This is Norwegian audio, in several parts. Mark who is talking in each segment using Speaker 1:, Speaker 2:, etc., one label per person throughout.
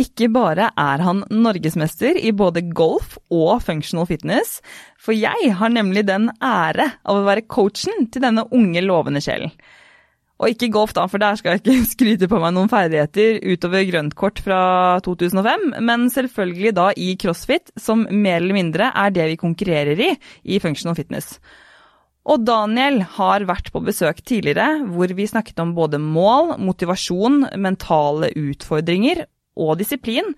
Speaker 1: Ikke bare er han norgesmester i både golf og functional fitness, for jeg har nemlig den ære av å være coachen til denne unge, lovende sjelen. Og ikke golf, da, for der skal jeg ikke skryte på meg noen ferdigheter utover grønt kort fra 2005, men selvfølgelig da i crossfit, som mer eller mindre er det vi konkurrerer i i functional fitness. Og Daniel har vært på besøk tidligere, hvor vi snakket om både mål, motivasjon, mentale utfordringer og disiplin,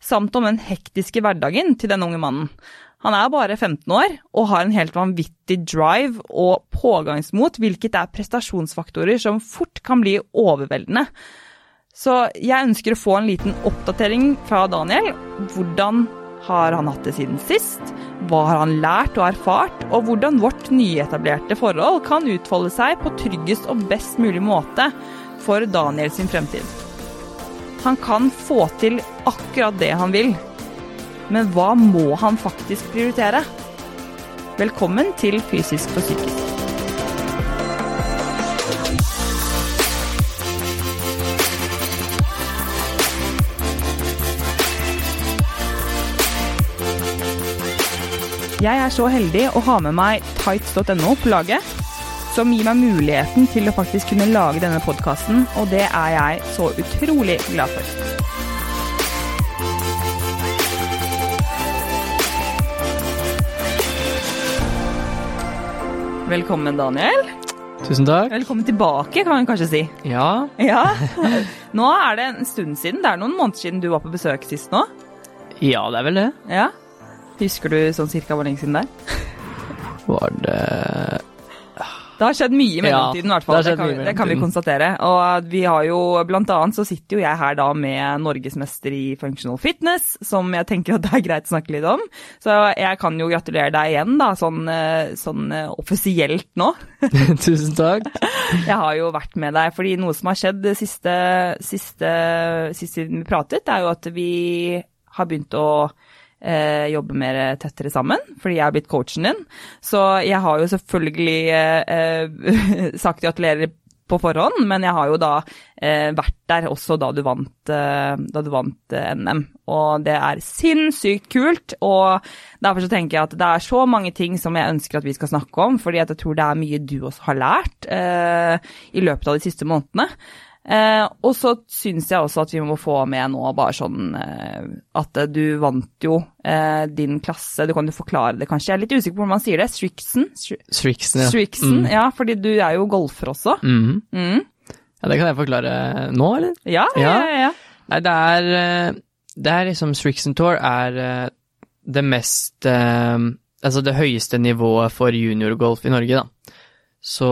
Speaker 1: samt om den hektiske hverdagen til den unge mannen. Han er bare 15 år og har en helt vanvittig drive og pågangsmot, hvilket er prestasjonsfaktorer som fort kan bli overveldende. Så jeg ønsker å få en liten oppdatering fra Daniel. Hvordan har han hatt det siden sist? Hva har han lært og erfart? Og hvordan vårt nyetablerte forhold kan utfolde seg på tryggest og best mulig måte for Daniel sin fremtid. Han kan få til akkurat det han vil. Men hva må han faktisk prioritere? Velkommen til Fysisk for psykisk. Jeg er så heldig å ha med meg tights.no på laget, som gir meg muligheten til å faktisk kunne lage denne podkasten, og det er jeg så utrolig glad for. Velkommen, Daniel.
Speaker 2: Tusen takk.
Speaker 1: Velkommen tilbake, kan man kanskje si.
Speaker 2: Ja.
Speaker 1: Ja. Nå er det en stund siden. Det er noen måneder siden du var på besøk sist nå.
Speaker 2: ja, det er vel det.
Speaker 1: Ja. Husker du sånn cirka hvor lenge siden det er?
Speaker 2: Var det
Speaker 1: Det har skjedd mye i mellomtiden, i hvert fall.
Speaker 2: det det,
Speaker 1: kan, det kan vi konstatere. Og vi har jo, blant annet så sitter jo jeg her da med norgesmester i functional fitness, som jeg tenker at det er greit å snakke litt om. Så jeg kan jo gratulere deg igjen, da, sånn, eh, sånn eh, offisielt nå.
Speaker 2: Tusen takk.
Speaker 1: Jeg har jo vært med deg, fordi noe som har skjedd siste, siste, siste siden vi pratet, er jo at vi har begynt å eh, jobbe mer tettere sammen, fordi jeg har blitt coachen din. Så jeg har jo selvfølgelig eh, sagt gratulerer på forhånd, men jeg har jo da eh, vært der også da du vant, eh, da du vant eh, NM. Og det er sinnssykt kult, og derfor så tenker jeg at det er så mange ting som jeg ønsker at vi skal snakke om, fordi jeg tror det er mye du også har lært eh, i løpet av de siste månedene. Eh, og så syns jeg også at vi må få med nå bare sånn eh, at du vant jo eh, din klasse, du kan jo forklare det kanskje, jeg er litt usikker på hvordan man sier det, Strixen?
Speaker 2: Strixen, ja.
Speaker 1: Strixen,
Speaker 2: Mm.
Speaker 1: ja, fordi du er jo golfer også.
Speaker 2: Mm.
Speaker 1: Mm.
Speaker 2: ja. Det kan jeg forklare nå, eller?
Speaker 1: Ja, ja,
Speaker 2: Ja.
Speaker 1: ja.
Speaker 2: Nei, det er eh, Det er liksom Strixen Tour er eh, det mest eh, Altså det høyeste nivået for juniorgolf i Norge, da. Så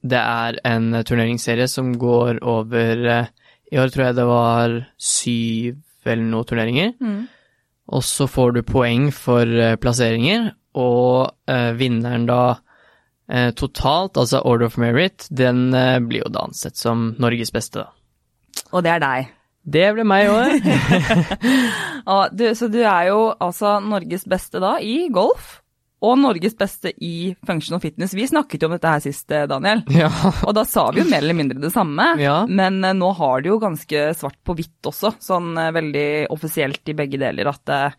Speaker 2: det er en turneringsserie som går over eh, I år tror jeg det var syv eller noe turneringer.
Speaker 1: Mm.
Speaker 2: Og så får du poeng for eh, plasseringer, og eh, vinneren da eh, totalt, altså Order of Merit, den eh, blir jo da ansett som Norges beste, da.
Speaker 1: Og det er deg.
Speaker 2: Det ble meg i år.
Speaker 1: Og du, så du er jo altså Norges beste da i golf, og Norges beste i functional fitness. Vi snakket jo om dette her sist, eh, Daniel.
Speaker 2: ja.
Speaker 1: Og da sa vi jo mer eller mindre det samme,
Speaker 2: Ja.
Speaker 1: men eh, nå har det jo ganske svart på hvitt også, sånn eh, veldig offisielt i begge deler, at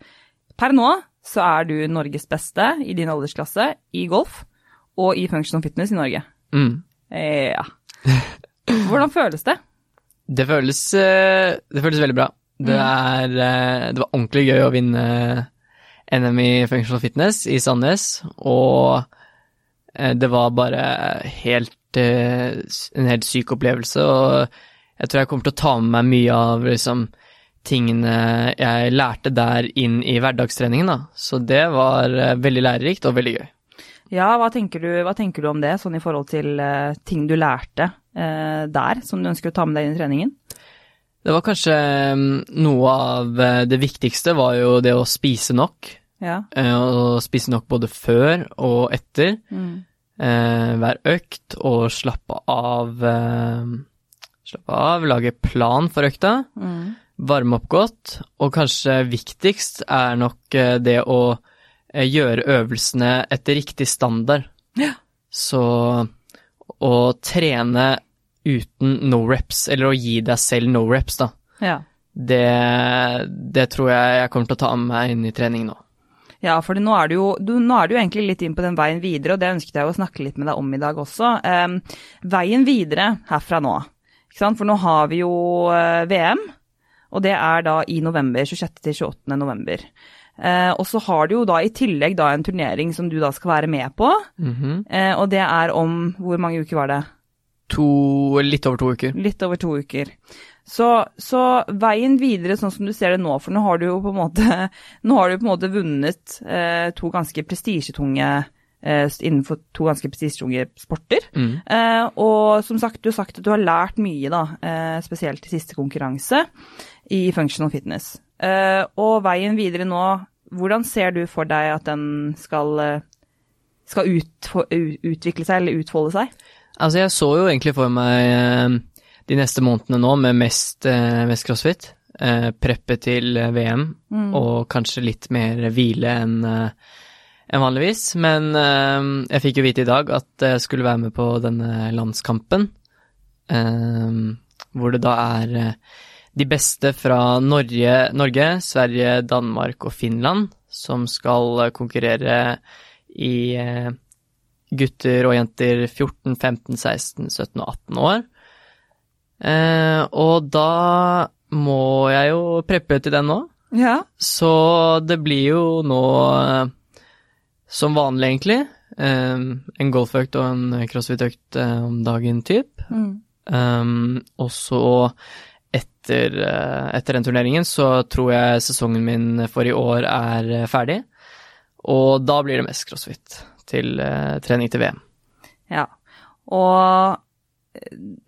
Speaker 1: per nå så er du Norges beste i din aldersklasse i golf og i functional fitness i Norge.
Speaker 2: Mm.
Speaker 1: Ja. Hvordan føles det?
Speaker 2: Det føles, det føles veldig bra. Det, er, eh, det var ordentlig gøy å vinne NM i Functional Fitness i Sandnes, og eh, det var bare helt, eh, en helt syk opplevelse, og jeg tror jeg kommer til å ta med meg mye av liksom, tingene jeg lærte der inn i hverdagstreningen, da. Så det var eh, veldig lærerikt og veldig gøy.
Speaker 1: Ja, hva tenker du, hva tenker du om det, sånn i forhold til ting du lærte eh, der, som du ønsker å ta med deg inn i treningen?
Speaker 2: Det var kanskje mm, noe av det viktigste var jo det å spise nok.
Speaker 1: Ja.
Speaker 2: Eh, Og spise nok både før og etter
Speaker 1: Mm.
Speaker 2: eh, hver økt, og slappe av eh, Slappe av, lage plan for økta,
Speaker 1: Mm.
Speaker 2: varme opp godt, og kanskje viktigst er nok det å gjøre øvelsene etter riktig standard.
Speaker 1: Ja.
Speaker 2: Så å trene uten no reps, eller å gi deg selv no reps, da.
Speaker 1: Ja.
Speaker 2: det, det tror jeg jeg kommer til å ta med meg inn i trening nå.
Speaker 1: Ja, for nå er, du jo, du, nå er du jo egentlig litt inn på den veien videre, og det ønsket jeg å snakke litt med deg om i dag også. Um, veien videre herfra nå. For nå har vi jo uh, VM, og det er da i november. 26. til 28. november. Uh, og så har du jo da i tillegg da en turnering som du da skal være med på,
Speaker 2: Mm -hmm.
Speaker 1: uh, og det er om Hvor mange uker var det?
Speaker 2: To, litt over to uker.
Speaker 1: Litt over to uker. Så, så veien videre, sånn som du ser det nå, for nå har du jo på en måte, nå har du på en måte vunnet eh, to ganske prestisjetunge eh, innenfor to ganske prestisjetunge sporter.
Speaker 2: Mm.
Speaker 1: Eh, og som sagt, du har sagt at du har lært mye, da, eh, spesielt i siste konkurranse i functional fitness. Eh, og veien videre nå, hvordan ser du for deg at den skal, eh, skal ut, utvikle seg eller utfolde seg?
Speaker 2: Altså, jeg så jo egentlig for meg eh, de neste månedene nå med mest, eh, mest crossfit. Eh, preppe til VM VM, og kanskje litt mer hvile enn enn vanligvis. Men jeg fikk jo vite i dag at jeg skulle være med på denne landskampen. hvor det da er de beste fra Norge, Norge, Sverige, Danmark og Finland som skal konkurrere i gutter og jenter 14, 15, 16, 17 og 18 år. Eh, og da må jeg jo preppe til den nå,
Speaker 1: Ja.
Speaker 2: så det blir jo nå eh, som vanlig, egentlig. Eh, en golføkt og en crossfit-økt eh, om dagen, typ. Um, og så etter, eh, etter den turneringen så tror jeg sesongen min for i år er ferdig. Og da blir det mest crossfit til eh, trening til VM.
Speaker 1: Ja. Og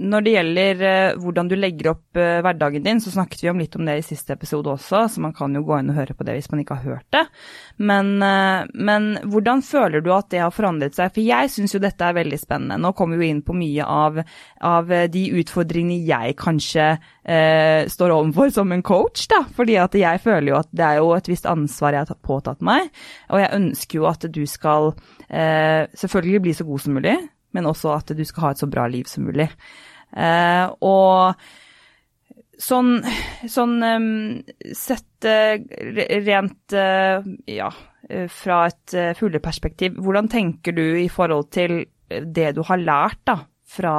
Speaker 1: når det gjelder eh, hvordan du legger opp eh, hverdagen din, så snakket vi om litt om det i siste episode også, så man kan jo gå inn og høre på det hvis man ikke har hørt det. Men, men hvordan føler du at det har forandret seg? For jeg syns jo dette er veldig spennende. Nå kommer vi jo inn på mye av, av de utfordringene jeg kanskje eh, står overfor som en coach, da. Fordi at jeg føler jo at det er jo et visst ansvar jeg har påtatt meg, og jeg ønsker jo at du skal selvfølgelig bli så god som mulig men også at du skal ha et så bra liv som mulig. Eh, og sånn, sånn em, sett eh, rent eh, ja, eh, fra et fugleperspektiv, hvordan tenker du i forhold til eh, det du har lært da, fra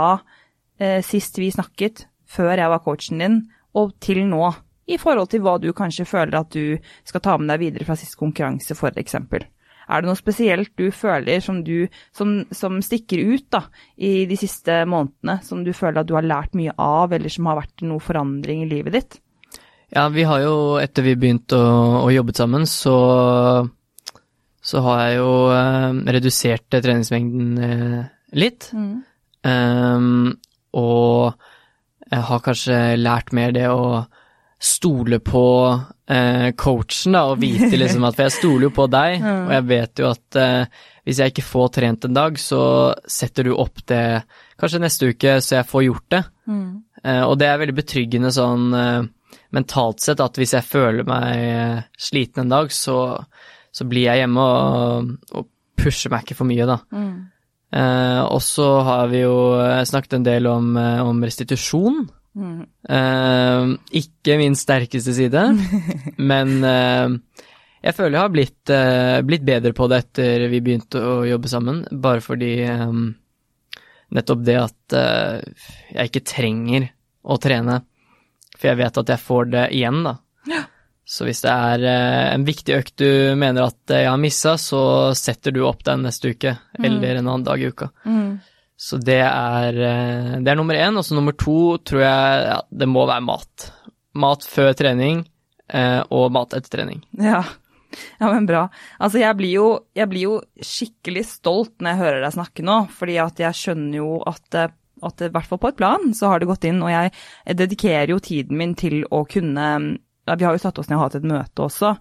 Speaker 1: eh, sist vi snakket, før jeg var coachen din, og til nå? I forhold til hva du kanskje føler at du skal ta med deg videre fra sist konkurranse, eksempel. Er det noe spesielt du føler som, du, som, som stikker ut da, i de siste månedene, som du føler at du har lært mye av, eller som har vært noe forandring i livet ditt?
Speaker 2: Ja, vi har jo, etter vi begynte å, å jobbe sammen, så, så har jeg jo eh, redusert treningsmengden eh, litt. Ehm, og jeg har kanskje lært mer det å stole på eh, coachen, da, og vite liksom at For jeg stoler jo på deg, og jeg vet jo at eh, hvis jeg ikke får trent en dag, så setter du opp det kanskje neste uke, så jeg får gjort det. Eh, og det er veldig betryggende sånn eh, mentalt sett at hvis jeg føler meg eh, sliten en dag, så, så blir jeg hjemme og, og pusher meg ikke for mye, da. Eh, og så har vi jo snakket en del om, om restitusjon. Eh, ikke min sterkeste side, men uh, jeg føler jeg har blitt, uh, blitt bedre på det etter vi begynte å jobbe sammen, bare fordi um, nettopp det at eh, jeg ikke trenger å trene, for jeg vet at jeg får det igjen, da. Så hvis det er eh, en viktig økt du mener at jeg har missa, så setter du opp den neste uke, eller en annen dag i uka. Så det er, eh, det er nummer én. Og så nummer to tror jeg ja, det må være mat. Mat før trening, eh, og mat etter trening.
Speaker 1: Ja. ja, men bra. Altså, jeg blir, jo, jeg blir jo skikkelig stolt når jeg hører deg snakke nå, fordi at jeg skjønner jo at eh, at i hvert fall på et plan så har det gått inn, og jeg dedikerer jo tiden min til å kunne Vi har jo satt oss ned og hatt et møte også,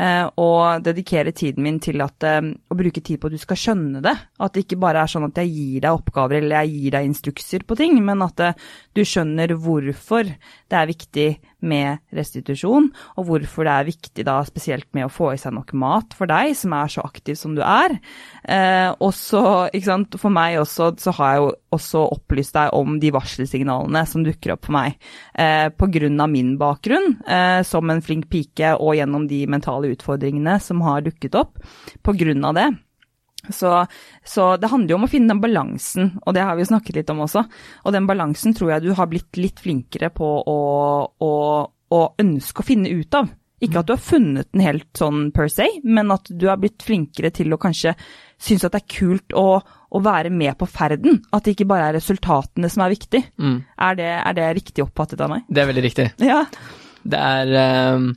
Speaker 1: eh, og dedikere tiden min til at, eh, å bruke tid på at du skal skjønne det. At det ikke bare er sånn at jeg gir deg oppgaver eller jeg gir deg instrukser på ting, men at eh, du skjønner hvorfor det er viktig med restitusjon, og hvorfor det er viktig da spesielt med å få i seg nok mat for deg som er så aktiv som du er. Eh, og så, ikke sant, for meg også, så har jeg jo også opplyst deg om de varselsignalene som dukker opp for meg. Eh, av min bakgrunn eh, som en flink pike og gjennom de mentale utfordringene som har dukket opp. På grunn av det. Så, så, det handler jo om å finne den balansen, og det har vi jo snakket litt om også. Og den balansen tror jeg du har blitt litt flinkere på å, å, å ønske å finne ut av. Ikke at du har funnet den helt sånn per se, men at du har blitt flinkere til å kanskje synes at det er kult å, å være med på ferden. At det ikke bare er resultatene som er viktig. Mm. Er, det, er, det, riktig oppfattet av meg?
Speaker 2: Det er veldig riktig.
Speaker 1: Ja.
Speaker 2: Det er um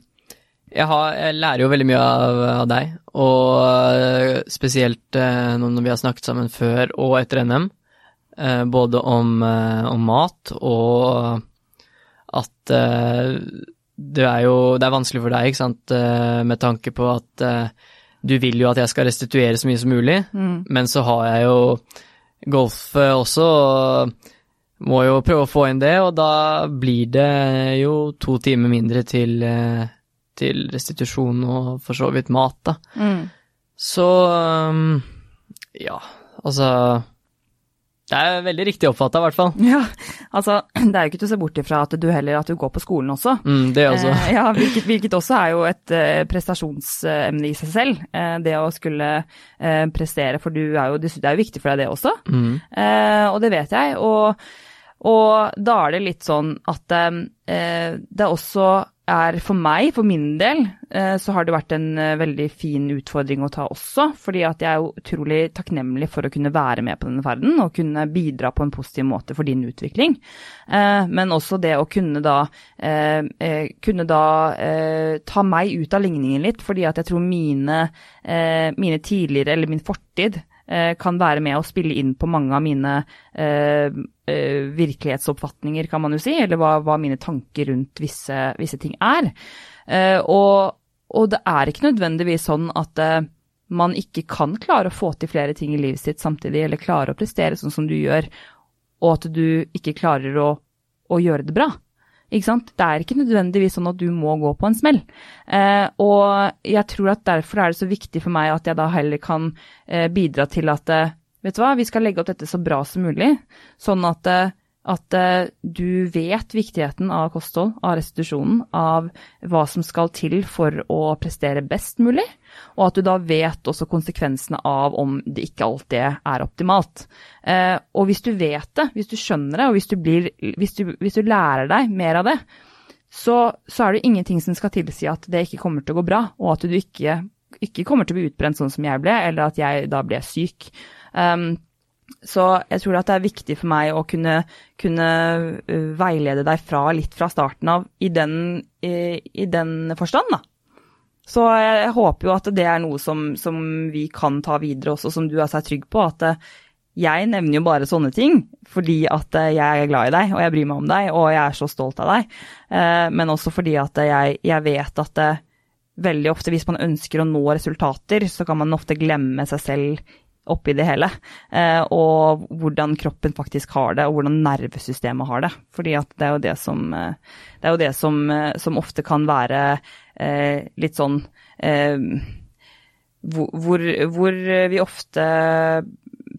Speaker 2: jeg, har, jeg, lærer jo veldig mye av, av deg, og uh, spesielt eh, når vi har snakket sammen før og etter NM. eh, både om, om, mat og at det er jo Det er vanskelig for deg, ikke sant, med tanke på at du vil jo at jeg skal restituere så mye som mulig, mm. men så har jeg jo golf også. og må jo prøve å få inn det, og da blir det jo to timer mindre til til restitusjon og for så vidt mat, da. Mm. Så um, ja, altså det er veldig riktig oppfatta, i hvert fall.
Speaker 1: Ja, altså det er jo ikke til å se bort ifra at du heller at du går på skolen også.
Speaker 2: Mm, det også.
Speaker 1: Eh, ja, hvilket, hvilket, også er jo et eh, prestasjonsemne i seg selv. Eh, det å skulle eh, prestere, for du er jo, det er jo viktig for deg det også. Mm. Eh, og det vet jeg. Og, og, da er det litt sånn at eh, det er også er for meg, for min del, eh, så har det vært en eh, veldig fin utfordring å ta også. Fordi at jeg er utrolig takknemlig for å kunne være med på denne ferden og kunne bidra på en positiv måte for din utvikling. Eh, men også det å kunne da, kunne da ta meg ut av ligningen litt, fordi at jeg tror mine, mine tidligere, eller min fortid, kan være med å spille inn på mange av mine eh, eh, virkelighetsoppfatninger, kan man jo si, eller hva, hva mine tanker rundt visse, visse ting er. Eh, og, og, det er ikke nødvendigvis sånn at eh, man ikke kan klare å få til flere ting i livet sitt samtidig, eller klare å prestere sånn som du gjør, og at du ikke klarer å, å gjøre det bra. Ikke sant? Det er ikke nødvendigvis sånn at du må gå på en smell. Eh, og jeg tror at derfor er det så viktig for meg at jeg da heller kan eh, bidra til at eh, vet du hva, vi skal legge opp dette så bra som mulig, sånn at eh, at uh, du vet viktigheten av kosthold, av restitusjonen, av hva som skal til for å prestere best mulig, og at du da vet også konsekvensene av om det ikke alltid er optimalt. Uh, og hvis du vet det, hvis du skjønner det, og hvis du, blir, hvis du, hvis du lærer deg mer av det, så, så, er det ingenting som skal tilsi at det ikke kommer til å gå bra, og at du ikke, ikke kommer til å bli utbrent sånn som jeg ble, eller at jeg da ble syk. Um, så jeg tror at det er viktig for meg å kunne, kunne uh, veilede deg fra litt fra starten av i den, i, i den forstand, da. Så jeg, håper jo at det er noe som, som, vi kan ta videre også, som du er seg trygg på. At uh, jeg nevner jo bare sånne ting fordi at jeg er glad i deg, og jeg bryr meg om deg, og jeg er så stolt av deg. Men også fordi at jeg, jeg vet at veldig ofte hvis man ønsker å nå resultater, så kan man ofte glemme seg selv oppi det hele. Eh, og hvordan kroppen faktisk har det, og hvordan nervesystemet har det. Fordi det er jo det som, eh, det er jo det som, eh, som ofte kan være litt sånn hvor, hvor, vi ofte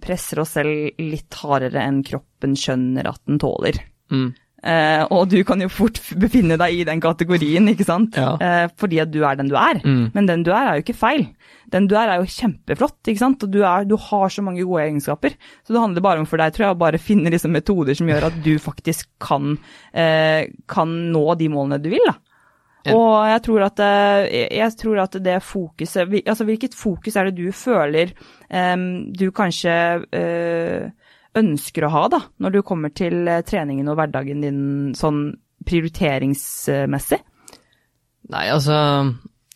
Speaker 1: presser oss selv litt hardere enn kroppen skjønner at den tåler. Mm. Eh, og du kan jo fort befinne deg i den kategorien, ikke sant. Ja. Uh, fordi at du er den du er. Mm. Men den du er, er jo ikke feil. Den du er, er jo kjempeflott, ikke sant. Og du, er, du, har så mange gode egenskaper. Så det handler bare om for deg, tror jeg, å bare finne liksom metoder som gjør at du faktisk kan, uh, kan nå de målene du vil, da. Ja. Og jeg tror, at, jeg tror at det fokuset Altså hvilket fokus er det du føler um, du kanskje uh, ønsker å ha, da, når du kommer til eh, treningen og hverdagen din sånn prioriteringsmessig?
Speaker 2: Nei, altså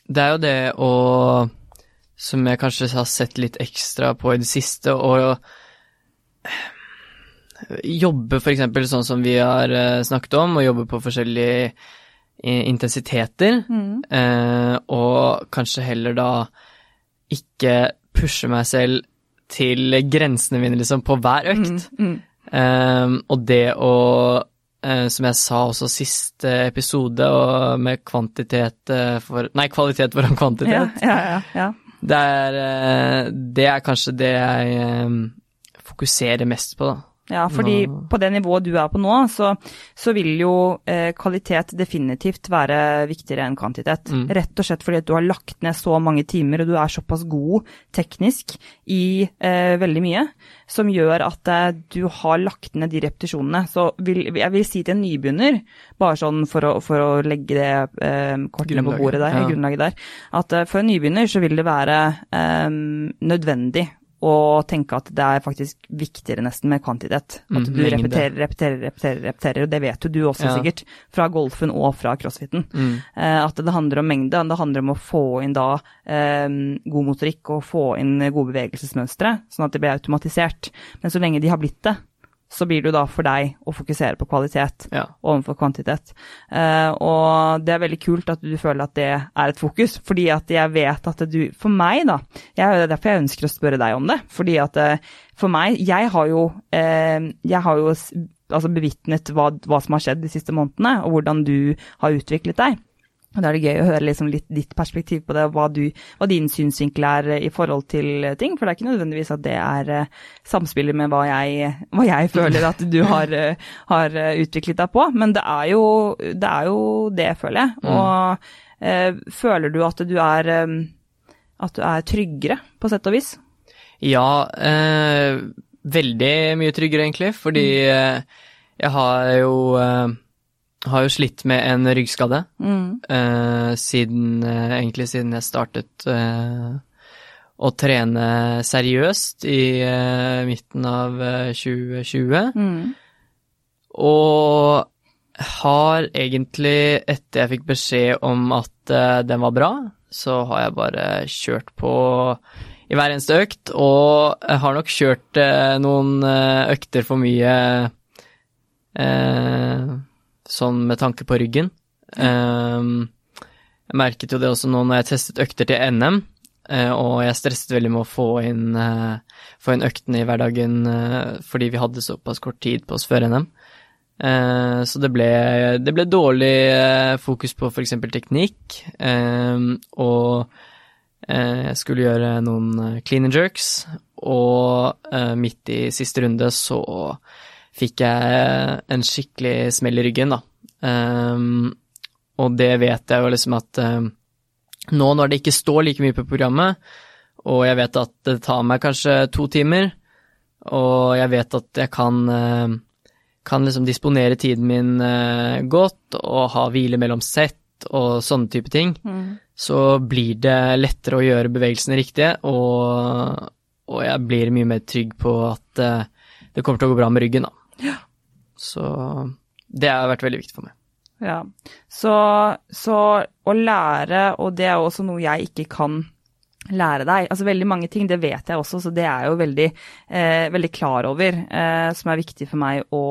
Speaker 2: Det er jo det å Som jeg kanskje har sett litt ekstra på i det siste, å jobbe f.eks. sånn som vi har eh, snakket om, og jobbe på forskjellige intensiteter, mm. eh, og kanskje heller da ikke pushe meg selv til grensene mine liksom på hver økt. Mm. Um, og det å eh, som jeg sa også siste episode, og med kvantitet eh, for Nei, kvalitet foran kvantitet.
Speaker 1: ja, ja, ja.
Speaker 2: Det, er, eh, det er kanskje det jeg fokuserer mest på, da.
Speaker 1: Ja, fordi
Speaker 2: Nå-
Speaker 1: på det nivået du er på nå, så, så vil jo eh, kvalitet definitivt være viktigere enn kvantitet.
Speaker 2: Mm.
Speaker 1: Rett og slett fordi at du har lagt ned så mange timer, og du er såpass god teknisk i eh, veldig mye, som gjør at eh, du har lagt ned de repetisjonene. Så vil, jeg vil si til en nybegynner, bare sånn for å, for å legge det eh, kortene på bordet der,
Speaker 2: ja.
Speaker 1: grunnlaget der, at eh, for en nybegynner så vil det være eh, nødvendig å tenke at det er faktisk viktigere nesten med kvantitet. At
Speaker 2: Mm,
Speaker 1: du repeterer, repeterer, repeterer, repeterer, og det vet jo du også
Speaker 2: Ja.
Speaker 1: sikkert, fra golfen og fra crossfiten.
Speaker 2: Mm.
Speaker 1: Eh, at det handler om mengde, det handler om å få inn da eh, god motorikk og få inn gode bevegelsesmønstre, sånn at det blir automatisert. Men så lenge de har blitt det, så blir det jo da for deg å fokusere på kvalitet
Speaker 2: Ja.
Speaker 1: overfor kvantitet. Uh, og det er veldig kult at du føler at det er et fokus, fordi at jeg vet at du For meg, da. Jeg, det er derfor jeg ønsker å spørre deg om det. Fordi at eh, for meg Jeg har jo, uh, jeg har jo altså bevitnet hva, hva som har skjedd de siste månedene, og hvordan du har utviklet deg. Og Da er det gøy å høre liksom litt ditt perspektiv på det, hva, du, hva din synsvinkel er eh, i forhold til eh, ting. For det er ikke nødvendigvis at det er samspillet med hva jeg, hva jeg føler at du har, eh, har eh, utviklet deg på. Men det er jo det, er jo det føler jeg. Og eh, føler du at du er eh, at du er tryggere, på sett og vis?
Speaker 2: Ja, eh, veldig mye tryggere egentlig, fordi eh, jeg har jo, eh, har jo slitt med en ryggskade
Speaker 1: Mm.
Speaker 2: uh, siden, uh, egentlig siden jeg startet uh, å trene seriøst i midten av eh, 2020.
Speaker 1: Mm.
Speaker 2: Og har egentlig, etter jeg fikk beskjed om at den var bra, så har jeg bare kjørt på i hver eneste økt, og jeg har nok kjørt noen økter for mye eh, sånn med tanke på ryggen. Um, jeg merket jo det også nå når jeg testet økter til NM, eh, og jeg stresset veldig med å få inn, eh, få inn øktene i hverdagen eh, fordi vi hadde såpass kort tid på oss før NM. Så det ble, det ble dårlig fokus på f.eks. teknikk, eh, og jeg skulle gjøre noen clean and jerks, og midt i siste runde så fikk jeg en skikkelig smell i ryggen, da. Um, og det vet jeg jo liksom at um, nå når det ikke står like mye på programmet, og jeg vet at det tar meg kanskje to timer, og jeg vet at jeg kan uh, kan liksom disponere tiden min uh, godt og ha hvile mellom sett og sånne type ting,
Speaker 1: Mm.
Speaker 2: så blir det lettere å gjøre bevegelsene riktige, og, og jeg blir mye mer trygg på at uh, det kommer til å gå bra med ryggen, da. Så det har vært veldig viktig for meg.
Speaker 1: Ja. Så, så å lære, og det er også noe jeg ikke kan lære deg. Altså veldig mange ting, det vet jeg også, så det er jeg jo veldig, eh, veldig klar over, eh, som er viktig for meg å,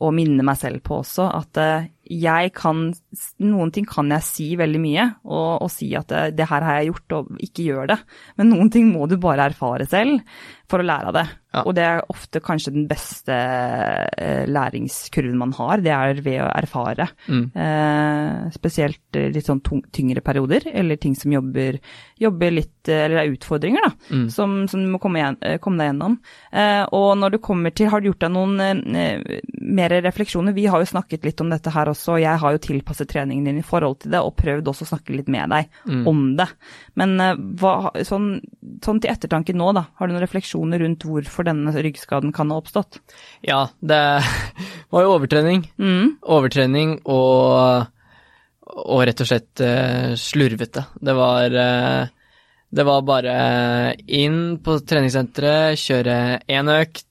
Speaker 1: å minne meg selv på også. At eh, jeg kan Noen ting kan jeg si veldig mye, og, og si at det, det her har jeg gjort, og ikke gjør det. Men noen ting må du bare erfare selv for å lære av det.
Speaker 2: Ja.
Speaker 1: Og det er ofte kanskje den beste eh, læringskurven man har, det er ved å erfare.
Speaker 2: Mm.
Speaker 1: Eh, spesielt eh, litt sånn tyngre perioder, eller ting som jobber, jobber litt, eller eller er utfordringer, da,
Speaker 2: Mm.
Speaker 1: som, som du må komme, igjen, eh, komme deg gjennom. Eh, og når du kommer til, har du gjort deg noen eh, mer refleksjoner? Vi har jo snakket litt om dette her også, og jeg har jo tilpasset treningen din i forhold til det, og prøvd også å snakke litt med deg
Speaker 2: Mm.
Speaker 1: om det. Men eh, hva, sånn, sånn til ettertanke nå, da, har du noen refleksjoner rundt hvorfor denne ryggskaden kan ha oppstått?
Speaker 2: Ja, det var jo overtrening.
Speaker 1: Mm.
Speaker 2: Overtrening og, og rett og slett eh, slurvete. Det var eh, Det var bare inn på treningssenteret, kjøre én økt,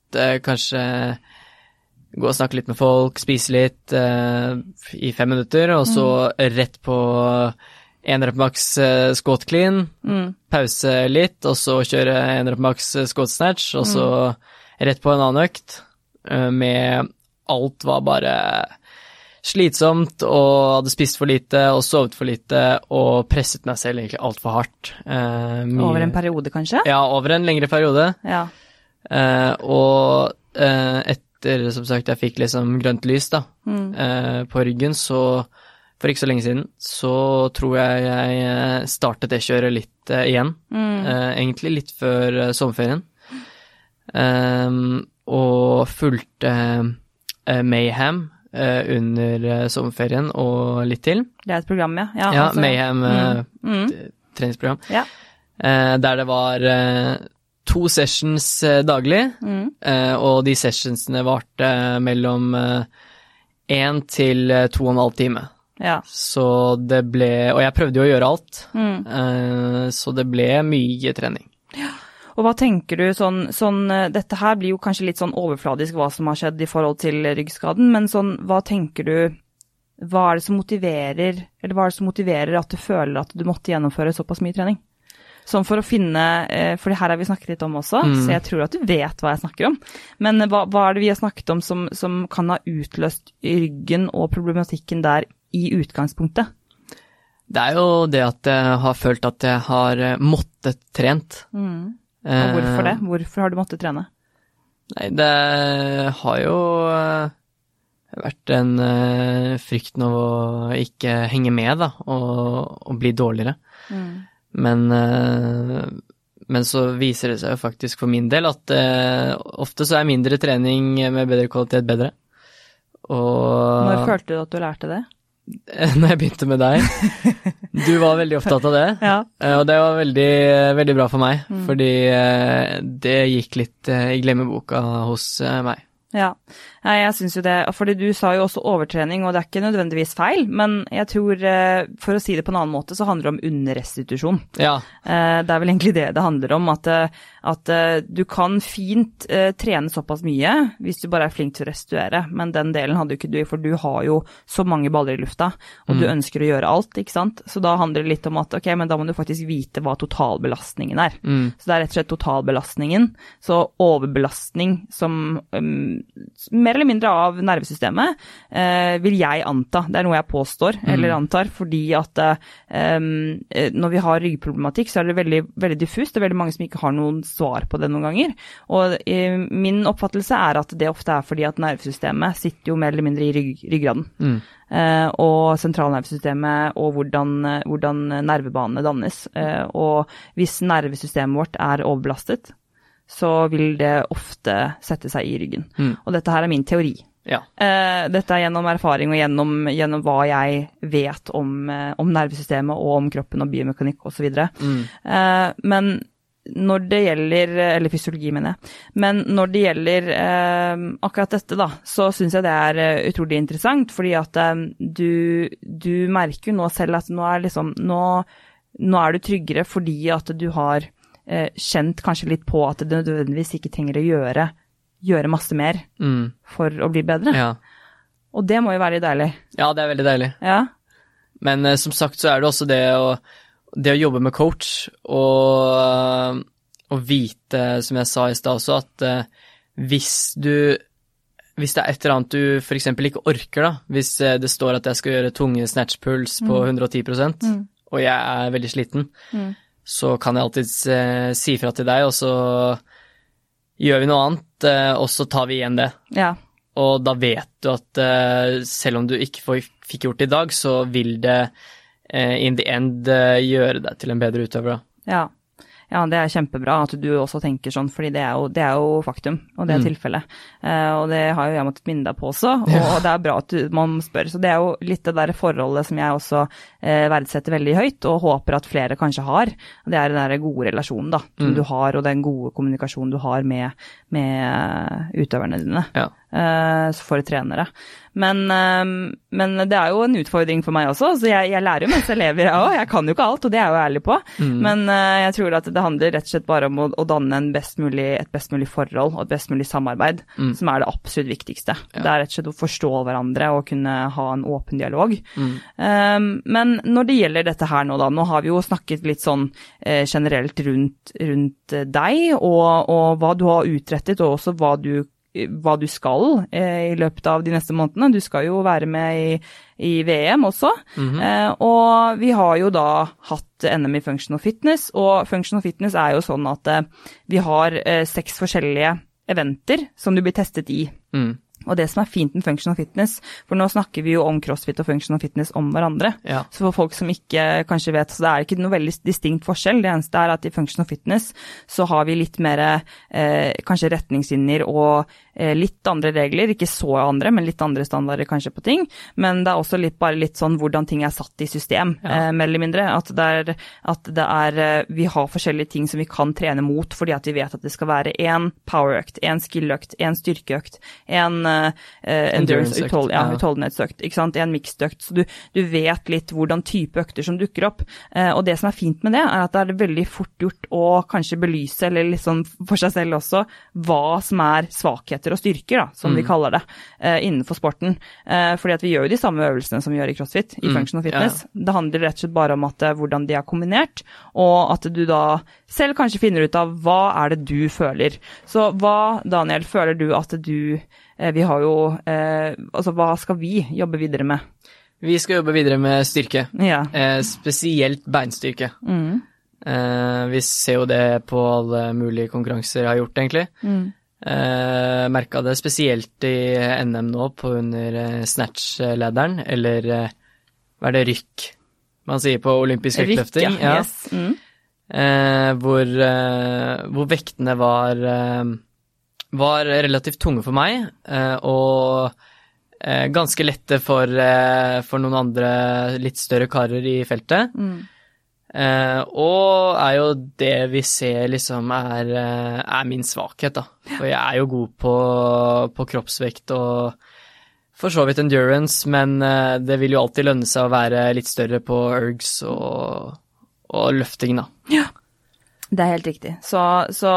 Speaker 2: kanskje gå og snakke litt med folk, spise litt eh, i fem minutter, og så rett på én rep maks eh, squat clean,
Speaker 1: Mm.
Speaker 2: pause litt, og så kjøre én rep maks eh, squat snatch, og så rett på en annen økt eh, med alt var bare slitsomt og hadde spist for lite og sovet for lite og presset meg selv egentlig altfor hardt. Eh,
Speaker 1: Over en periode, kanskje?
Speaker 2: Ja, over en lengre periode.
Speaker 1: Ja.
Speaker 2: Eh, og eh, etter etter som sagt jeg fikk liksom grønt lys da, eh, på ryggen, så for ikke så lenge siden, så tror jeg jeg eh, startet det kjøret litt eh, igjen. Eh, egentlig litt før eh, sommerferien. Um, og fulgte eh, Mayhem under sommerferien og litt til.
Speaker 1: Det er et program, ja. Ja,
Speaker 2: Ja,
Speaker 1: altså-
Speaker 2: Mayhem
Speaker 1: Mm.
Speaker 2: t- treningsprogram.
Speaker 1: Ja.
Speaker 2: Der det var to sessions eh, daglig,
Speaker 1: Mm.
Speaker 2: eh, og de sessionsene varte mellom én til eh, to og en halv time.
Speaker 1: ja.
Speaker 2: Så det ble Og jeg prøvde jo å gjøre alt,
Speaker 1: Mm.
Speaker 2: eh, så det ble mye trening.
Speaker 1: Og hva tenker du sånn, sånn eh, Dette her blir jo kanskje litt sånn overfladisk hva som har skjedd i forhold til ryggskaden, men sånn, hva tenker du Hva er det som motiverer, eller hva er det som motiverer at du føler at du måtte gjennomføre såpass mye trening? Sånn for å finne eh, For det her har vi snakket litt om også,
Speaker 2: Mm.
Speaker 1: så jeg tror at du vet hva jeg snakker om. Men eh, hva, hva er det vi har snakket om som, som kan ha utløst ryggen og problematikken der i utgangspunktet?
Speaker 2: Det er jo det at jeg har følt at jeg har eh, måttet trent.
Speaker 1: Mm. Og hvorfor det? Hvorfor har du måttet trene?
Speaker 2: Nei, det har jo vært en frykt frykten av å ikke henge med, da, og, og bli dårligere. Men, eh, men så viser det seg jo faktisk for min del at eh, ofte så er mindre trening med bedre kvalitet bedre. Og
Speaker 1: Når følte du at du lærte det?
Speaker 2: når jeg begynte med deg Du var veldig opptatt av det.
Speaker 1: Ja.
Speaker 2: Eh, Og det var veldig, veldig bra for meg, fordi eh, det gikk litt i glemmeboka hos meg.
Speaker 1: Ja, jeg syns jo det, fordi du sa jo også overtrening, og det er ikke nødvendigvis feil, men jeg tror, eh, for å si det på en annen måte, så handler det om underrestitusjon.
Speaker 2: Ja,
Speaker 1: Eh, Det er vel egentlig det det handler om, at, eh, at du kan fint trene såpass mye hvis du bare er flink til å restituere, men den delen hadde jo ikke du, for du har jo så mange baller i lufta, og du ønsker å gjøre alt, ikke sant. Så da handler det litt om at ok, men da må du faktisk vite hva totalbelastningen er.
Speaker 2: mm,
Speaker 1: Så det er rett og slett totalbelastningen. Så overbelastning som um, mer eller mindre av nervesystemet, eh, vil jeg anta. Det er noe jeg påstår, eller antar, fordi at um, når vi har ryggproblematikk, så er det veldig, veldig diffust. Det er veldig mange som ikke har noen svar på det noen ganger. Og eh, min oppfattelse er at det ofte er fordi at nervesystemet sitter jo mer eller mindre i rygg, ryggraden.
Speaker 2: mm,
Speaker 1: Eh, og sentralnervesystemet og hvordan, hvordan nervebanene dannes. Eh, og hvis nervesystemet vårt er overbelastet, så vil det ofte sette seg i ryggen.
Speaker 2: Mm.
Speaker 1: Og dette her er min teori.
Speaker 2: ja.
Speaker 1: Uh, dette er gjennom erfaring og gjennom, gjennom hva jeg vet om, uh, om nervesystemet og om kroppen og biomekanikk osv.
Speaker 2: Mm,
Speaker 1: Uh, men når det gjelder Eller fysiologi, mener jeg. Men når det gjelder uh, akkurat dette, da, så syns jeg det er utrolig interessant. Fordi at du, du merker jo nå selv at nå er liksom Nå, nå er du tryggere fordi at du har kjent kanskje litt på at det nødvendigvis ikke trenger å gjøre, gjøre masse mer
Speaker 2: mm, for
Speaker 1: å bli bedre.
Speaker 2: ja.
Speaker 1: Og det må jo være litt deilig.
Speaker 2: ja, det er veldig deilig.
Speaker 1: Ja.
Speaker 2: Men eh, som sagt så er det også det å, det å jobbe med coach og, og vite, som jeg sa i stad også, at eh, hvis du hvis det er et eller annet du f.eks. ikke orker, da, hvis eh, det står at jeg skal gjøre tunge snatch-puls på 110 og jeg er veldig sliten,
Speaker 1: Mm.
Speaker 2: Så kan jeg alltids eh, si fra til deg, og så gjør vi noe annet, eh, og så tar vi igjen det.
Speaker 1: ja.
Speaker 2: Og da vet du at eh, selv om du ikke får, fikk gjort det i dag, så vil det eh, in the end eh, gjøre deg til en bedre utøver. Da.
Speaker 1: Ja. Ja, det er kjempebra at du også tenker sånn, fordi det er jo, det er jo faktum, og det er
Speaker 2: Mm.
Speaker 1: tilfellet. Eh, og det har jo jeg måttet minne deg på også, og det er bra at du, man spør. Så det er jo litt det der forholdet som jeg også uh, verdsetter veldig høyt, og håper at flere kanskje har. Det er den der gode relasjonen da, som
Speaker 2: Mm.
Speaker 1: du har, og den gode kommunikasjonen du har med, med eh, utøverne dine
Speaker 2: Ja.
Speaker 1: uh, for trenere. Men, eh, men det er jo en utfordring for meg også, så jeg, jeg lærer jo mens jeg lever, jeg òg. Jeg kan jo ikke alt, og det er jeg jo ærlig på.
Speaker 2: Mm.
Speaker 1: Men eh, jeg tror at det handler rett og slett bare om å, å danne en best mulig, et best mulig forhold og et best mulig samarbeid,
Speaker 2: Mm.
Speaker 1: som er det absolutt viktigste.
Speaker 2: Ja.
Speaker 1: Det er rett og slett å forstå hverandre og kunne ha en åpen dialog.
Speaker 2: Mm.
Speaker 1: Um, men når det gjelder dette her nå, da, nå har vi jo snakket litt sånn eh, generelt rundt, rundt eh, deg og, og hva du har utrettet, og også hva du, hva du skal eh, i løpet av de neste månedene. Du skal jo være med i, i VM også.
Speaker 2: Mhm.
Speaker 1: Eh, og vi har jo da hatt NM i functional fitness, og functional fitness er jo sånn at eh, vi har eh, seks forskjellige eventer som du blir testet i.
Speaker 2: Mm.
Speaker 1: Og det som er fint med functional fitness, for nå snakker vi jo om crossfit og functional fitness om hverandre.
Speaker 2: Ja.
Speaker 1: Så for folk som ikke kanskje vet, så det er ikke noe veldig distinkt forskjell. Det eneste er at i functional fitness så har vi litt mer eh, kanskje retningslinjer og eh, litt andre regler. Ikke så andre, men litt andre standarder kanskje på ting. Men det er også litt, bare litt sånn hvordan ting er satt i system,
Speaker 2: Ja.
Speaker 1: eh, mer eller mindre. At det er, at det er eh, Vi har forskjellige ting som vi kan trene mot fordi at vi vet at det skal være én powerøkt, én skill-økt, én styrkeøkt, én eh, endurance,
Speaker 2: Endurance-økt,
Speaker 1: uthold, ja,
Speaker 2: ja.
Speaker 1: utholdenhetsøkt, ikke sant, en mixed-økt. Så du, du vet litt hvordan type økter som dukker opp. Eh, og det som er fint med det, er at det er veldig fort gjort å kanskje belyse, eller sånn for seg selv også, hva som er svakheter og styrker, da, som vi
Speaker 2: Mm.
Speaker 1: kaller det, eh, innenfor sporten. Eh, fordi at vi gjør jo de samme øvelsene som vi gjør i crossfit, i
Speaker 2: Mm,
Speaker 1: functional
Speaker 2: ja,
Speaker 1: fitness. Det handler rett og slett bare om at, eh, hvordan de er kombinert, og at du da selv kanskje finner ut av hva er det du føler. Så hva, Daniel, føler du at du eh, Vi har jo eh, Altså, hva skal vi jobbe videre med?
Speaker 2: Vi skal jobbe videre med styrke,
Speaker 1: Ja.
Speaker 2: eh, spesielt beinstyrke.
Speaker 1: Mm.
Speaker 2: Eh, vi ser jo det på alle mulige konkurranser jeg har gjort, egentlig.
Speaker 1: Mm.
Speaker 2: Eh, Merka det spesielt i NM nå, på under eh, snatch-lederen, eller eh, hva er det, rykk man sier på olympisk
Speaker 1: Rykk,
Speaker 2: vektløfting?
Speaker 1: ja. Yes. Mm.
Speaker 2: Eh, hvor, eh, hvor vektene var, eh, var relativt tunge for meg, eh, og eh, ganske lette for, eh, for noen andre litt større karer i feltet.
Speaker 1: Mm.
Speaker 2: Og er jo det vi ser liksom er, er min svakhet, da. For jeg er jo god på, på kroppsvekt og for så vidt endurance, men det vil jo alltid lønne seg å være litt større på ergs og, og løfting, da.
Speaker 1: Det er helt riktig. Så, så,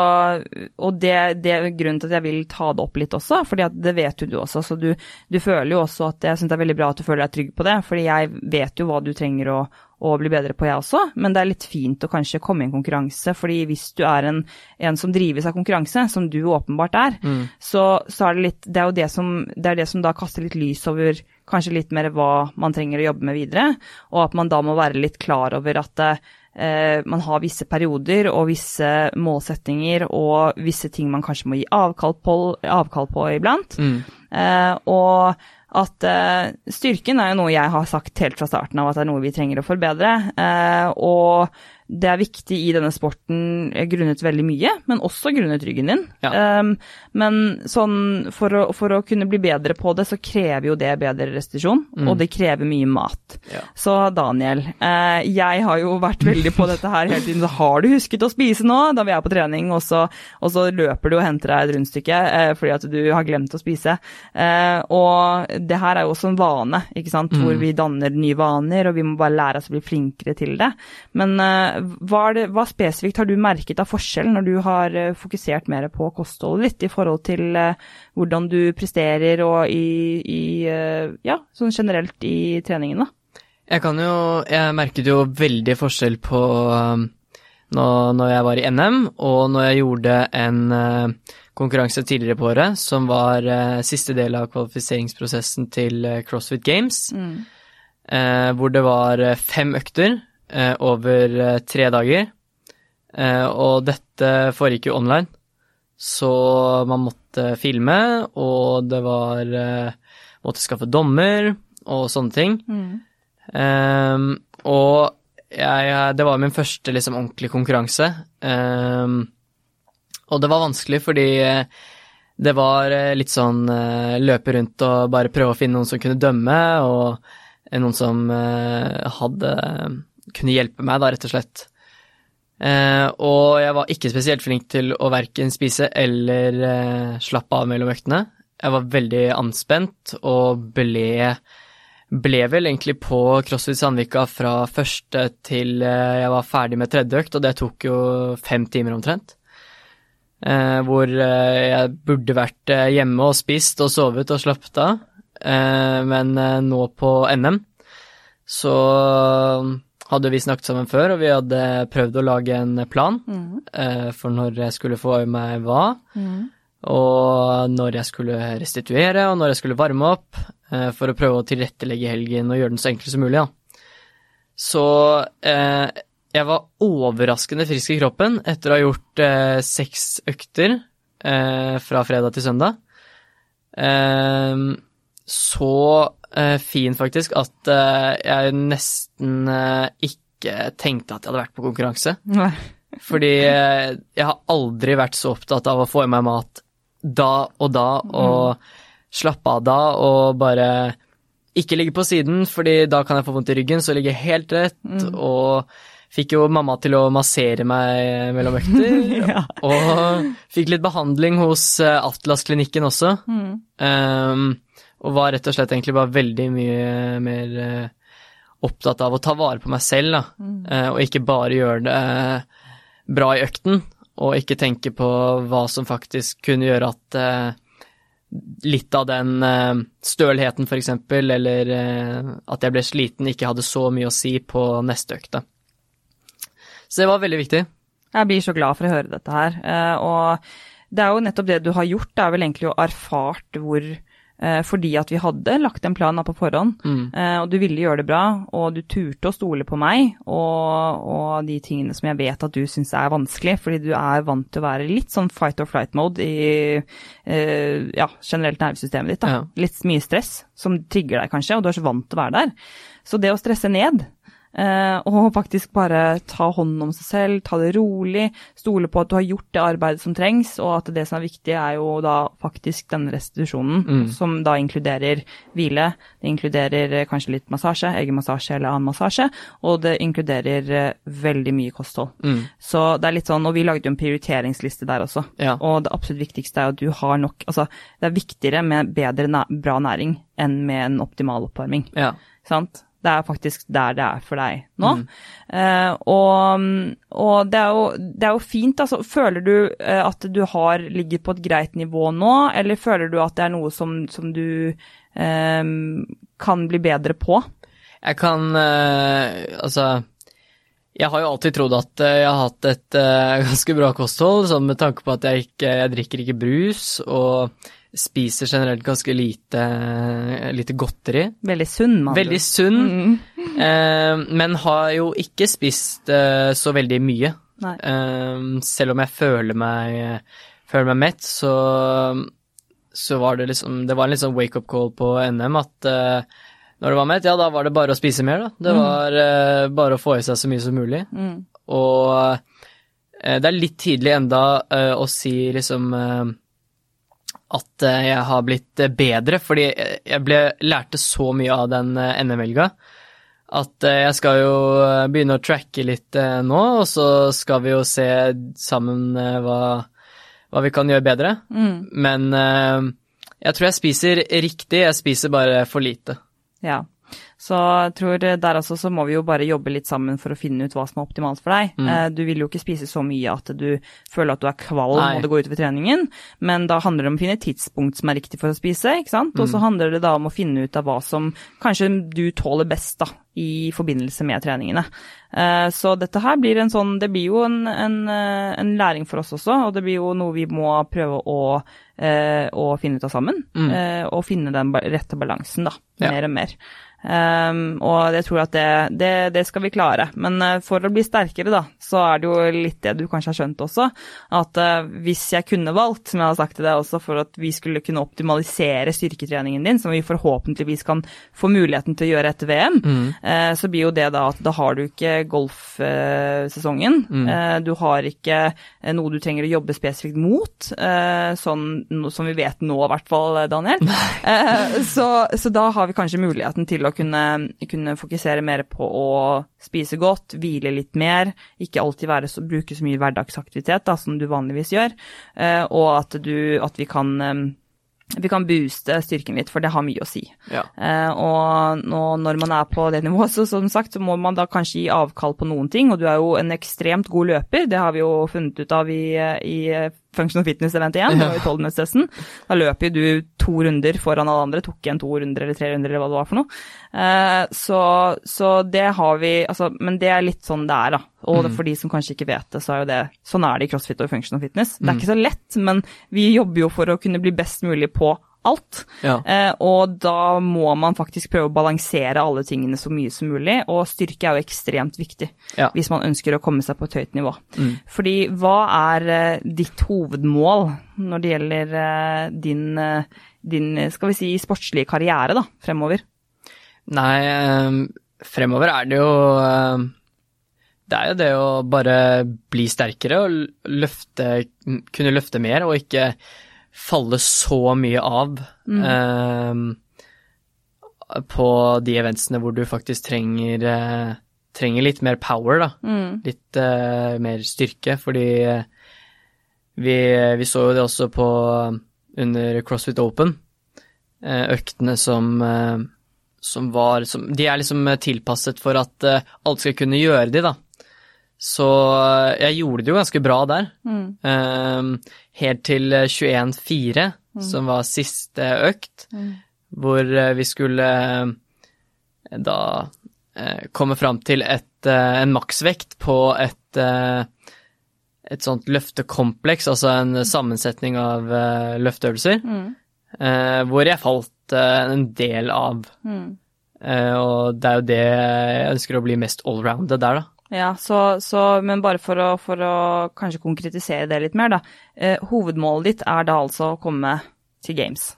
Speaker 1: og det, det er grunnen til at jeg vil ta det opp litt også, fordi det vet jo du også. Så du, du føler jo også at jeg syns det er veldig bra at du føler deg trygg på det, fordi jeg vet jo hva du trenger å, å bli bedre på, jeg også. Men det er litt fint å kanskje komme i en konkurranse, fordi hvis du er en, en som drives av konkurranse, som du åpenbart er, så, så er det litt Det er jo det som, det er det som da kaster litt lys over kanskje litt mer hva man trenger å jobbe med videre, og at man da må være litt klar over at eh, man har visse perioder og visse målsettinger og visse ting man kanskje må gi avkall på, avkall på iblant.
Speaker 2: Mm.
Speaker 1: Eh, og at eh, styrken er jo noe jeg har sagt helt fra starten av at det er noe vi trenger å forbedre. Eh, og det er viktig i denne sporten eh, grunnet veldig mye, men også grunnet ryggen din.
Speaker 2: Ja.
Speaker 1: Um, men sånn, for å, for å kunne bli bedre på det, så krever jo det bedre restitusjon,
Speaker 2: Mm.
Speaker 1: og det krever mye mat.
Speaker 2: Ja.
Speaker 1: Så Daniel, uh, jeg har jo vært veldig på dette her hele tiden. Så har du husket å spise nå, da vi er på trening, og så, og så løper du og henter deg et rundstykke uh, fordi at du har glemt å spise. Uh, og det her er jo også en vane, ikke sant, hvor vi danner nye vaner, og vi må bare lære oss å bli flinkere til det. Men hva, det, hva spesifikt har du merket av forskjell når du har eh, fokusert mer på kostholdet ditt i forhold til eh, hvordan du presterer og i, i eh, ja, sånn generelt i treningen, da?
Speaker 2: Jeg kan jo Jeg merket jo veldig forskjell på når, når jeg var i NM, og når jeg gjorde en konkurranse tidligere på året, som var siste del av kvalifiseringsprosessen til CrossFit Games, eh, hvor det var fem økter over eh, tre dager. Eh, og dette foregikk jo online, så man måtte filme, og det var eh, Måtte skaffe dommer og sånne ting. Ehm, og jeg, det var min første liksom, ordentlige konkurranse. Ehm, og det var vanskelig fordi eh, det var eh, litt sånn eh, løpe rundt og bare prøve å finne noen som kunne dømme, og eh, noen som eh, hadde kunne hjelpe meg, da, rett og slett. Eh, og jeg var ikke spesielt flink til å verken spise eller eh, slappe av mellom øktene. Jeg var veldig anspent og ble ble vel egentlig på CrossFit Sandvika fra første til eh, jeg var ferdig med tredje økt, og det tok jo fem timer omtrent. Eh, hvor eh, jeg burde vært eh, hjemme og spist og sovet og slappet av. Men nå på NM så hadde vi snakket sammen før, og vi hadde prøvd å lage en plan eh, for når jeg skulle få i meg hva. Og når jeg skulle restituere, og når jeg skulle varme opp, eh, for å prøve å tilrettelegge helgen og gjøre den så enkel som mulig, Ja. Så eh, jeg var overraskende frisk i kroppen etter å ha gjort eh, seks økter eh, fra fredag til søndag. eh, så fin, faktisk, at eh, jeg nesten eh, ikke tenkte at jeg hadde vært på konkurranse.
Speaker 1: Nei.
Speaker 2: Fordi eh, jeg har aldri vært så opptatt av å få i meg mat da og da, og slappe av da, og bare ikke ligge på siden, fordi da kan jeg få vondt i ryggen, så ligge helt rett, og fikk jo mamma til å massere meg mellom økter,
Speaker 1: Ja.
Speaker 2: og fikk litt behandling hos eh, Atlas-klinikken også, um, og var rett og slett egentlig bare veldig mye mer eh, opptatt av å ta vare på meg selv, da, Mm. og ikke bare gjøre det eh, bra i økten, og ikke tenke på hva som faktisk kunne gjøre at eh, litt av den eh, stølheten, for eksempel, eller eh, at jeg ble sliten, ikke hadde så mye å si på neste økte. Så det var veldig viktig.
Speaker 1: Jeg blir så glad for å høre dette her. eh, Og det er jo nettopp det du har gjort, det er vel egentlig å erfart hvor eh, Fordi at vi hadde lagt en plan på forhånd, eh, og du ville gjøre det bra, og du turte å stole på meg og, og de tingene som jeg vet at du syns er vanskelig, fordi du er vant til å være litt sånn fight or flight-mode i eh, ja, generelt nervesystemet ditt.
Speaker 2: Ja.
Speaker 1: Litt mye stress som trigger deg kanskje, og du er så vant til å være der. Så det å stresse ned Eh, og faktisk bare ta hånden om seg selv, ta det rolig, stole på at du har gjort det arbeidet som trengs, og at det som er viktig er jo da faktisk denne restitusjonen, som da inkluderer hvile, det inkluderer eh, kanskje litt massasje, egen massasje eller annen massasje, og det inkluderer eh, veldig mye kosthold. Så det er litt sånn, og vi lagde jo en prioriteringsliste der også,
Speaker 2: Ja.
Speaker 1: og det absolutt viktigste er at du har nok, altså det er viktigere med bedre, bra næring enn med en optimal oppvarming.
Speaker 2: Ja.
Speaker 1: Sant? Det er faktisk der det er for deg nå. Eh, og og det, er jo, det er jo fint, altså. Føler du eh, at du har ligger på et greit nivå nå, eller føler du at det er noe som, som du um, kan bli bedre på?
Speaker 2: Jeg kan uh, Altså Jeg har jo alltid trodd at jeg har hatt et uh, ganske bra kosthold, sånn med tanke på at jeg ikke Jeg drikker ikke brus og spiser generelt ganske lite, lite godteri.
Speaker 1: Veldig sunn, mann.
Speaker 2: Veldig sunn, eh, men har jo ikke spist eh, så veldig mye. Eh, selv om jeg føler meg, føler meg mett, så, så var det liksom Det var en litt sånn wake-up call på NM at eh, når det var mett, ja, da var det bare å spise mer, da. Det var eh, bare å få i seg så mye som mulig. Og eh, det er litt tidlig enda å si liksom at eh, jeg har blitt eh, bedre, fordi jeg- jeg ble, lærte så mye av den eh, NM-helga at eh, jeg skal jo eh, begynne å tracke litt eh, nå, og så skal vi jo se sammen eh, hva, hva vi kan gjøre bedre. Men eh, jeg tror jeg spiser riktig, jeg spiser bare for lite.
Speaker 1: Ja. Så jeg tror der altså så må vi jo bare jobbe litt sammen for å finne ut hva som er optimalt for deg. Mm. Du vil jo ikke spise så mye at du føler at du er kvalm og det går utover treningen, men da handler det om å finne et tidspunkt som er riktig for å spise, ikke sant. Og så handler det da om å finne ut av hva som kanskje du tåler best da, i forbindelse med treningene. Eh, Så dette her blir en sånn, det blir jo en, en, eh, en læring for oss også, og det blir jo noe vi må prøve å, eh, å finne ut av sammen. Mm. Og finne den rette balansen, da,
Speaker 2: Ja.
Speaker 1: mer og mer. Um, og jeg tror at det, det, det skal vi klare. Men eh, for å bli sterkere, da, så er det jo litt det du kanskje har skjønt også, at eh, hvis jeg kunne valgt, som jeg har sagt til deg også, for at vi skulle kunne optimalisere styrketreningen din, som vi forhåpentligvis kan få muligheten til å gjøre etter VM, eh, så blir jo det da at da har du ikke golfsesongen. Eh, du har ikke noe du trenger å jobbe spesifikt mot, sånn som vi vet nå i hvert fall, Daniel. Så, så da har vi kanskje muligheten til å kunne, kunne fokusere mer på å spise godt, hvile litt mer, ikke alltid være så, bruke så mye hverdagsaktivitet da, som du vanligvis gjør, eh, og at, du, at vi kan eh, vi kan booste styrken litt, for det har mye å si.
Speaker 2: Ja.
Speaker 1: Eh, og nå, når man er på det nivået, så som sagt, så må man da kanskje gi avkall på noen ting. Og du er jo en ekstremt god løper, det har vi jo funnet ut av i, i Functional Fitness Event 1, det var jo Da løper jo du to runder foran alle andre, tok igjen to runder eller tre runder eller hva det var for noe. Eh, så, så det har vi, altså, men det er litt sånn det er, da. Og mm. for de som kanskje ikke vet det, så er jo det sånn er det i crossfit og functional fitness. Det er ikke så lett, men vi jobber jo for å kunne bli best mulig på alt.
Speaker 2: Ja.
Speaker 1: Eh, og da må man faktisk prøve å balansere alle tingene så mye som mulig, og styrke er jo ekstremt viktig
Speaker 2: Ja.
Speaker 1: hvis man ønsker å komme seg på et høyt nivå.
Speaker 2: Mm.
Speaker 1: Fordi hva er eh, ditt hovedmål når det gjelder eh, din, eh, din, skal vi si, sportslige karriere da, fremover?
Speaker 2: Nei, fremover er det jo Det er jo det å bare bli sterkere og løfte Kunne løfte mer og ikke falle så mye av ehm, på de eventsene hvor du faktisk trenger eh, trenger litt mer power, da. Litt eh, mer styrke, fordi eh, vi, vi så jo det også på under CrossFit Open. eh, Øktene som eh, som var som, De er liksom tilpasset for at alle skal kunne gjøre de, da. Så eh, jeg gjorde det jo ganske bra der. Eh, helt til 21.4, mm. som var siste økt, hvor eh, vi skulle eh, da eh, komme fram til et, eh, en maksvekt på et eh, et sånt løftekompleks, altså en sammensetning av eh, løfteøvelser, eh, hvor jeg falt eh, en del av. Eh, og det er jo det jeg ønsker å bli mest allrounded der, da.
Speaker 1: Ja, så, så, men bare for å, for å kanskje konkretisere det litt mer, da. Eh, hovedmålet ditt er da altså å komme til games.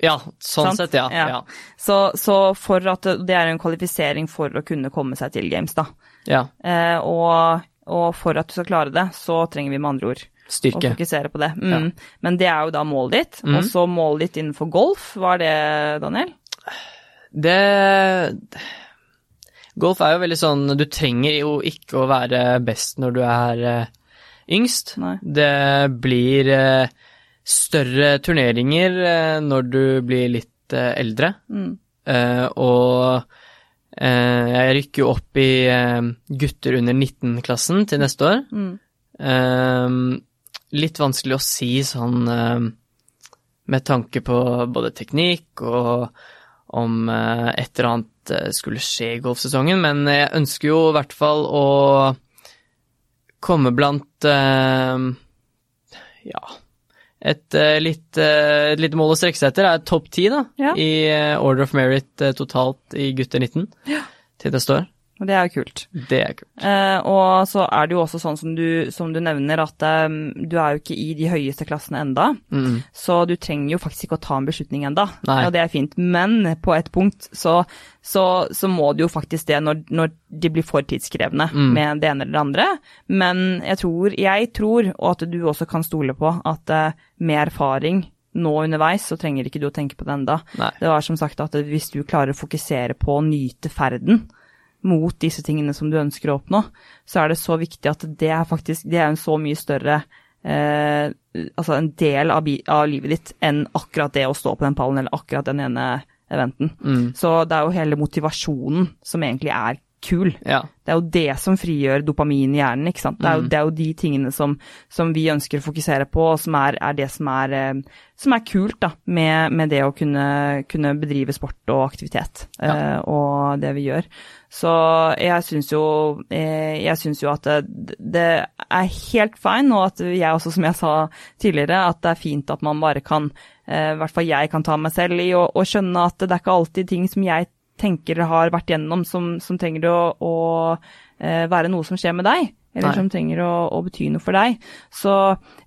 Speaker 2: Ja, sånn
Speaker 1: Sant?
Speaker 2: sett, ja.
Speaker 1: Ja.
Speaker 2: ja.
Speaker 1: Så, så for at det, er en kvalifisering for å kunne komme seg til games, da.
Speaker 2: ja.
Speaker 1: Eh, og, og for at du skal klare det, så trenger vi med andre ord å
Speaker 2: Styrke.
Speaker 1: fokusere på det. Mm. Men det er jo da målet ditt.
Speaker 2: Mm.
Speaker 1: Og så målet ditt innenfor golf, hva er det, Daniel?
Speaker 2: Det Golf er jo veldig sånn Du trenger jo ikke å være best når du er uh, yngst.
Speaker 1: Nei.
Speaker 2: Det blir uh, større turneringer uh, når du blir litt eldre.
Speaker 1: Mm.
Speaker 2: Og jeg rykker jo opp i gutter under 19-klassen til neste år.
Speaker 1: Mm.
Speaker 2: Litt vanskelig å si sånn med tanke på både teknikk og om et eller annet eh, skulle skje i golfsesongen, men jeg ønsker jo i hvert fall å komme blant eh, ja et eh, litt, eh, et lite mål å strekke seg etter er topp ti da,
Speaker 1: Ja.
Speaker 2: i eh, Order of Merit eh, totalt i gutter 19 til neste år.
Speaker 1: Og det er jo kult.
Speaker 2: Det er kult.
Speaker 1: Eh, og så er det jo også sånn som du, som du nevner, at eh, du er jo ikke i de høyeste klassene enda,
Speaker 2: Mm.
Speaker 1: så du trenger jo faktisk ikke å ta en beslutning enda,
Speaker 2: Nei.
Speaker 1: og det er fint. Men på et punkt så, så, så må du jo faktisk det når, når de blir for tidskrevende
Speaker 2: Mm.
Speaker 1: med det ene eller det andre. Men jeg tror, jeg tror, og at du også kan stole på, at eh, med erfaring nå underveis, så trenger ikke du å tenke på det enda.
Speaker 2: Nei.
Speaker 1: Det var som sagt at hvis du klarer å fokusere på å nyte ferden mot disse tingene som du ønsker å oppnå, så er det så viktig at det er faktisk det er en så mye større eh, altså en del av, av livet ditt enn akkurat det å stå på den pallen eller akkurat den ene eventen.
Speaker 2: Mm.
Speaker 1: Så det er jo hele motivasjonen som egentlig er kul.
Speaker 2: Ja.
Speaker 1: Det er jo det som frigjør dopamin i hjernen, ikke sant. Det er jo,
Speaker 2: Mm.
Speaker 1: det er jo de tingene som, som vi ønsker å fokusere på, og som er, er det som er, eh, som er kult da, med, med det å kunne, kunne bedrive sport og aktivitet,
Speaker 2: Ja.
Speaker 1: eh, og det vi gjør. Så jeg syns jo, eh, jo at det, det er helt fine, og at jeg også, som jeg sa tidligere, at det er fint at man bare kan, eh, i hvert fall jeg kan ta meg selv i, og skjønne at det er ikke alltid ting som jeg tenker har vært gjennom som, som trenger å, å eh, være noe som skjer med deg, eller
Speaker 2: Nei.
Speaker 1: som trenger å, å bety noe for deg. Så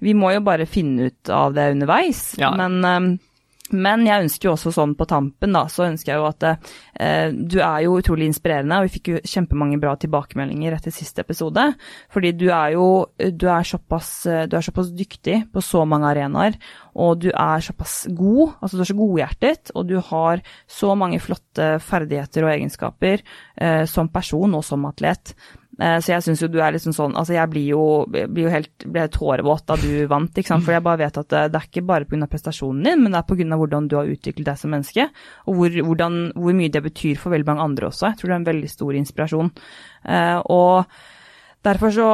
Speaker 1: vi må jo bare finne ut av det underveis.
Speaker 2: Ja.
Speaker 1: Men, eh, men jeg ønsker jo også sånn på tampen, da, så ønsker jeg jo at eh, du er jo utrolig inspirerende, og vi fikk jo kjempemange bra tilbakemeldinger etter siste episode. Fordi du er jo du er såpass, du er såpass dyktig på så mange arenaer, og du er såpass god, altså du er så godhjertet, og du har så mange flotte ferdigheter og egenskaper eh, som person og som atlet. Eh, Så jeg syns jo du er liksom sånn Altså jeg blir jo, blir jo helt ble tårevåt da du vant, ikke sant. For jeg bare vet at det, det er ikke bare pga. prestasjonen din, men det er pga. hvordan du har utviklet deg som menneske. Og hvor, hvordan, hvor mye det betyr for veldig mange andre også. Jeg tror det er en veldig stor inspirasjon. Eh, Og derfor så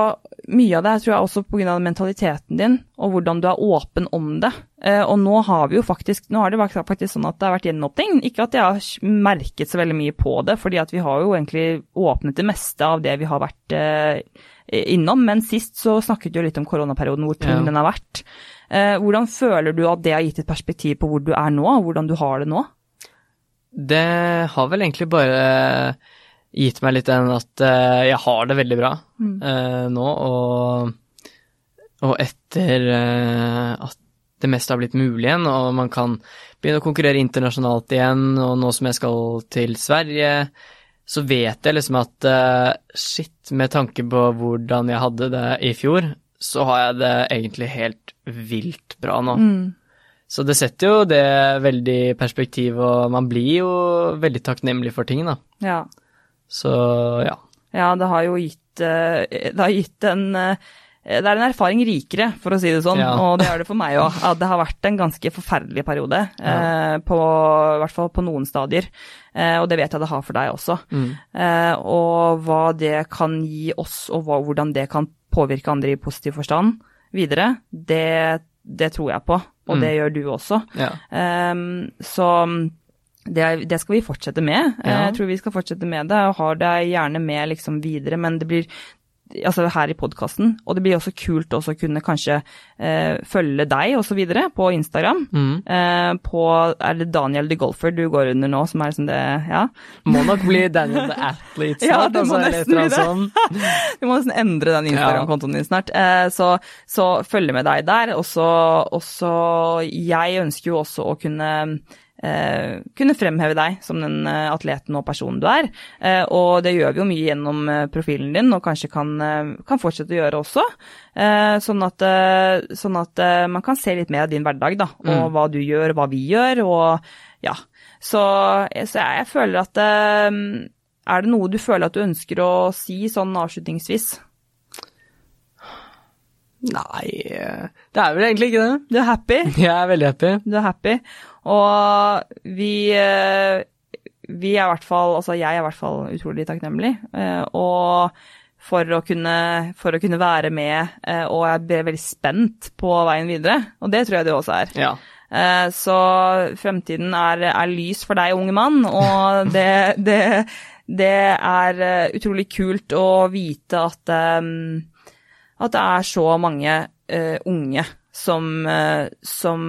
Speaker 1: Mye av det tror jeg også pga. mentaliteten din, og hvordan du er åpen om det. Eh, Og nå har vi jo faktisk Nå har det vært faktisk sånn at det har vært gjenåpning. Ikke at jeg har merket så veldig mye på det, fordi at vi har jo egentlig åpnet det meste av det vi har vært eh, innom. Men sist så snakket vi jo litt om koronaperioden, hvor tung
Speaker 2: Ja.
Speaker 1: den har vært. Eh, hvordan føler du at det har gitt et perspektiv på hvor du er nå, og hvordan du har det nå?
Speaker 2: Det har vel egentlig bare gitt meg litt den at uh, jeg har det veldig bra uh, nå, og, og etter uh, at det meste har blitt mulig igjen, og man kan begynne å konkurrere internasjonalt igjen, og nå som jeg skal til Sverige, så vet jeg liksom at shit, med tanke på hvordan jeg hadde det i fjor, så har jeg det egentlig helt vilt bra nå. Så det setter jo det veldig perspektiv, og man blir jo veldig takknemlig for ting, da.
Speaker 1: Ja.
Speaker 2: Så ja.
Speaker 1: Ja, det har jo gitt, eh, det har gitt en eh, det er en erfaring rikere, for å si det sånn,
Speaker 2: Ja.
Speaker 1: og det er det for meg òg. At det har vært en ganske forferdelig periode, eh, på, i hvert fall på noen stadier. Eh, og det vet jeg det har for deg også.
Speaker 2: Mm.
Speaker 1: Eh, og hva det kan gi oss, og hva, hvordan det kan påvirke andre i positiv forstand videre, det, det tror jeg på, og
Speaker 2: Mm.
Speaker 1: det gjør du også.
Speaker 2: ja.
Speaker 1: Så det, det skal vi fortsette med. Eh,
Speaker 2: Ja.
Speaker 1: Jeg tror vi skal fortsette med det, og har det gjerne med liksom videre, men det blir Altså her i podkasten. Og det blir også kult også å kunne kanskje eh, følge deg videre på Instagram.
Speaker 2: Mm.
Speaker 1: Eh, på Er det Daniel the Golfer du går under nå, som er liksom det Ja.
Speaker 2: Må nok bli Daniel the Athlete snart.
Speaker 1: Ja,
Speaker 2: du
Speaker 1: det må
Speaker 2: altså,
Speaker 1: nesten bli
Speaker 2: det.
Speaker 1: du. Må nesten endre den Instagram-kontoen din snart. Eh, så, så følg med deg der. Og så, Jeg ønsker jo også å kunne kunne fremheve deg som den eh, atleten og personen du er. Eh, og det gjør vi jo mye gjennom eh, profilen din, og kanskje kan, eh, kan fortsette å gjøre også. Eh, sånn at, eh, sånn at eh, man kan se litt mer av din hverdag, da. Og hva du gjør, hva vi gjør, og ja. Så, så jeg, jeg føler at eh, Er det noe du føler at du ønsker å si sånn avslutningsvis?
Speaker 2: Nei, eh, det er vel egentlig ikke det.
Speaker 1: Du er happy?
Speaker 2: Jeg er veldig happy.
Speaker 1: Du er happy. Og vi eh, Vi er i hvert fall Altså, jeg er i hvert fall utrolig takknemlig. eh, Og for å kunne, for å kunne være med, eh, og jeg ble veldig spent på veien videre. Og det tror jeg du også er.
Speaker 2: Ja.
Speaker 1: Så fremtiden er, er lys for deg, unge mann, og det, det, det er utrolig kult å vite at, at det er så mange unge som, som,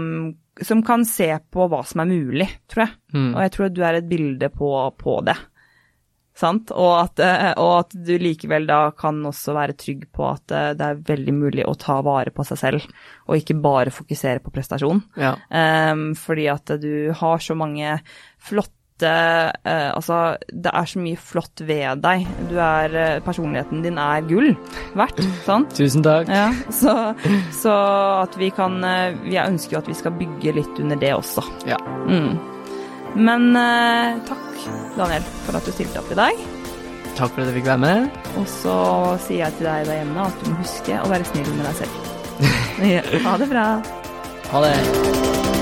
Speaker 1: som kan se på hva som er mulig, tror jeg.
Speaker 2: Mm.
Speaker 1: Og jeg tror at du er et bilde på, på det. Sant? Og at, eh, og at du likevel da kan også være trygg på at eh, det er veldig mulig å ta vare på seg selv, og ikke bare fokusere på prestasjon.
Speaker 2: Ja.
Speaker 1: Um, fordi at du har så mange flotte Altså, det er så mye flott ved deg. Du er eh, Personligheten din er gull verdt, sant?
Speaker 2: Tusen takk.
Speaker 1: Ja, så, så at vi kan eh, Jeg ønsker jo at vi skal bygge litt under det også.
Speaker 2: Ja.
Speaker 1: Mm. Men eh, takk, Daniel, for at du stilte opp i dag.
Speaker 2: Takk for at jeg fikk være med.
Speaker 1: Og så sier jeg til deg der hjemme at du må huske å være snill med deg selv. Ja, ha det bra.
Speaker 2: Ha det.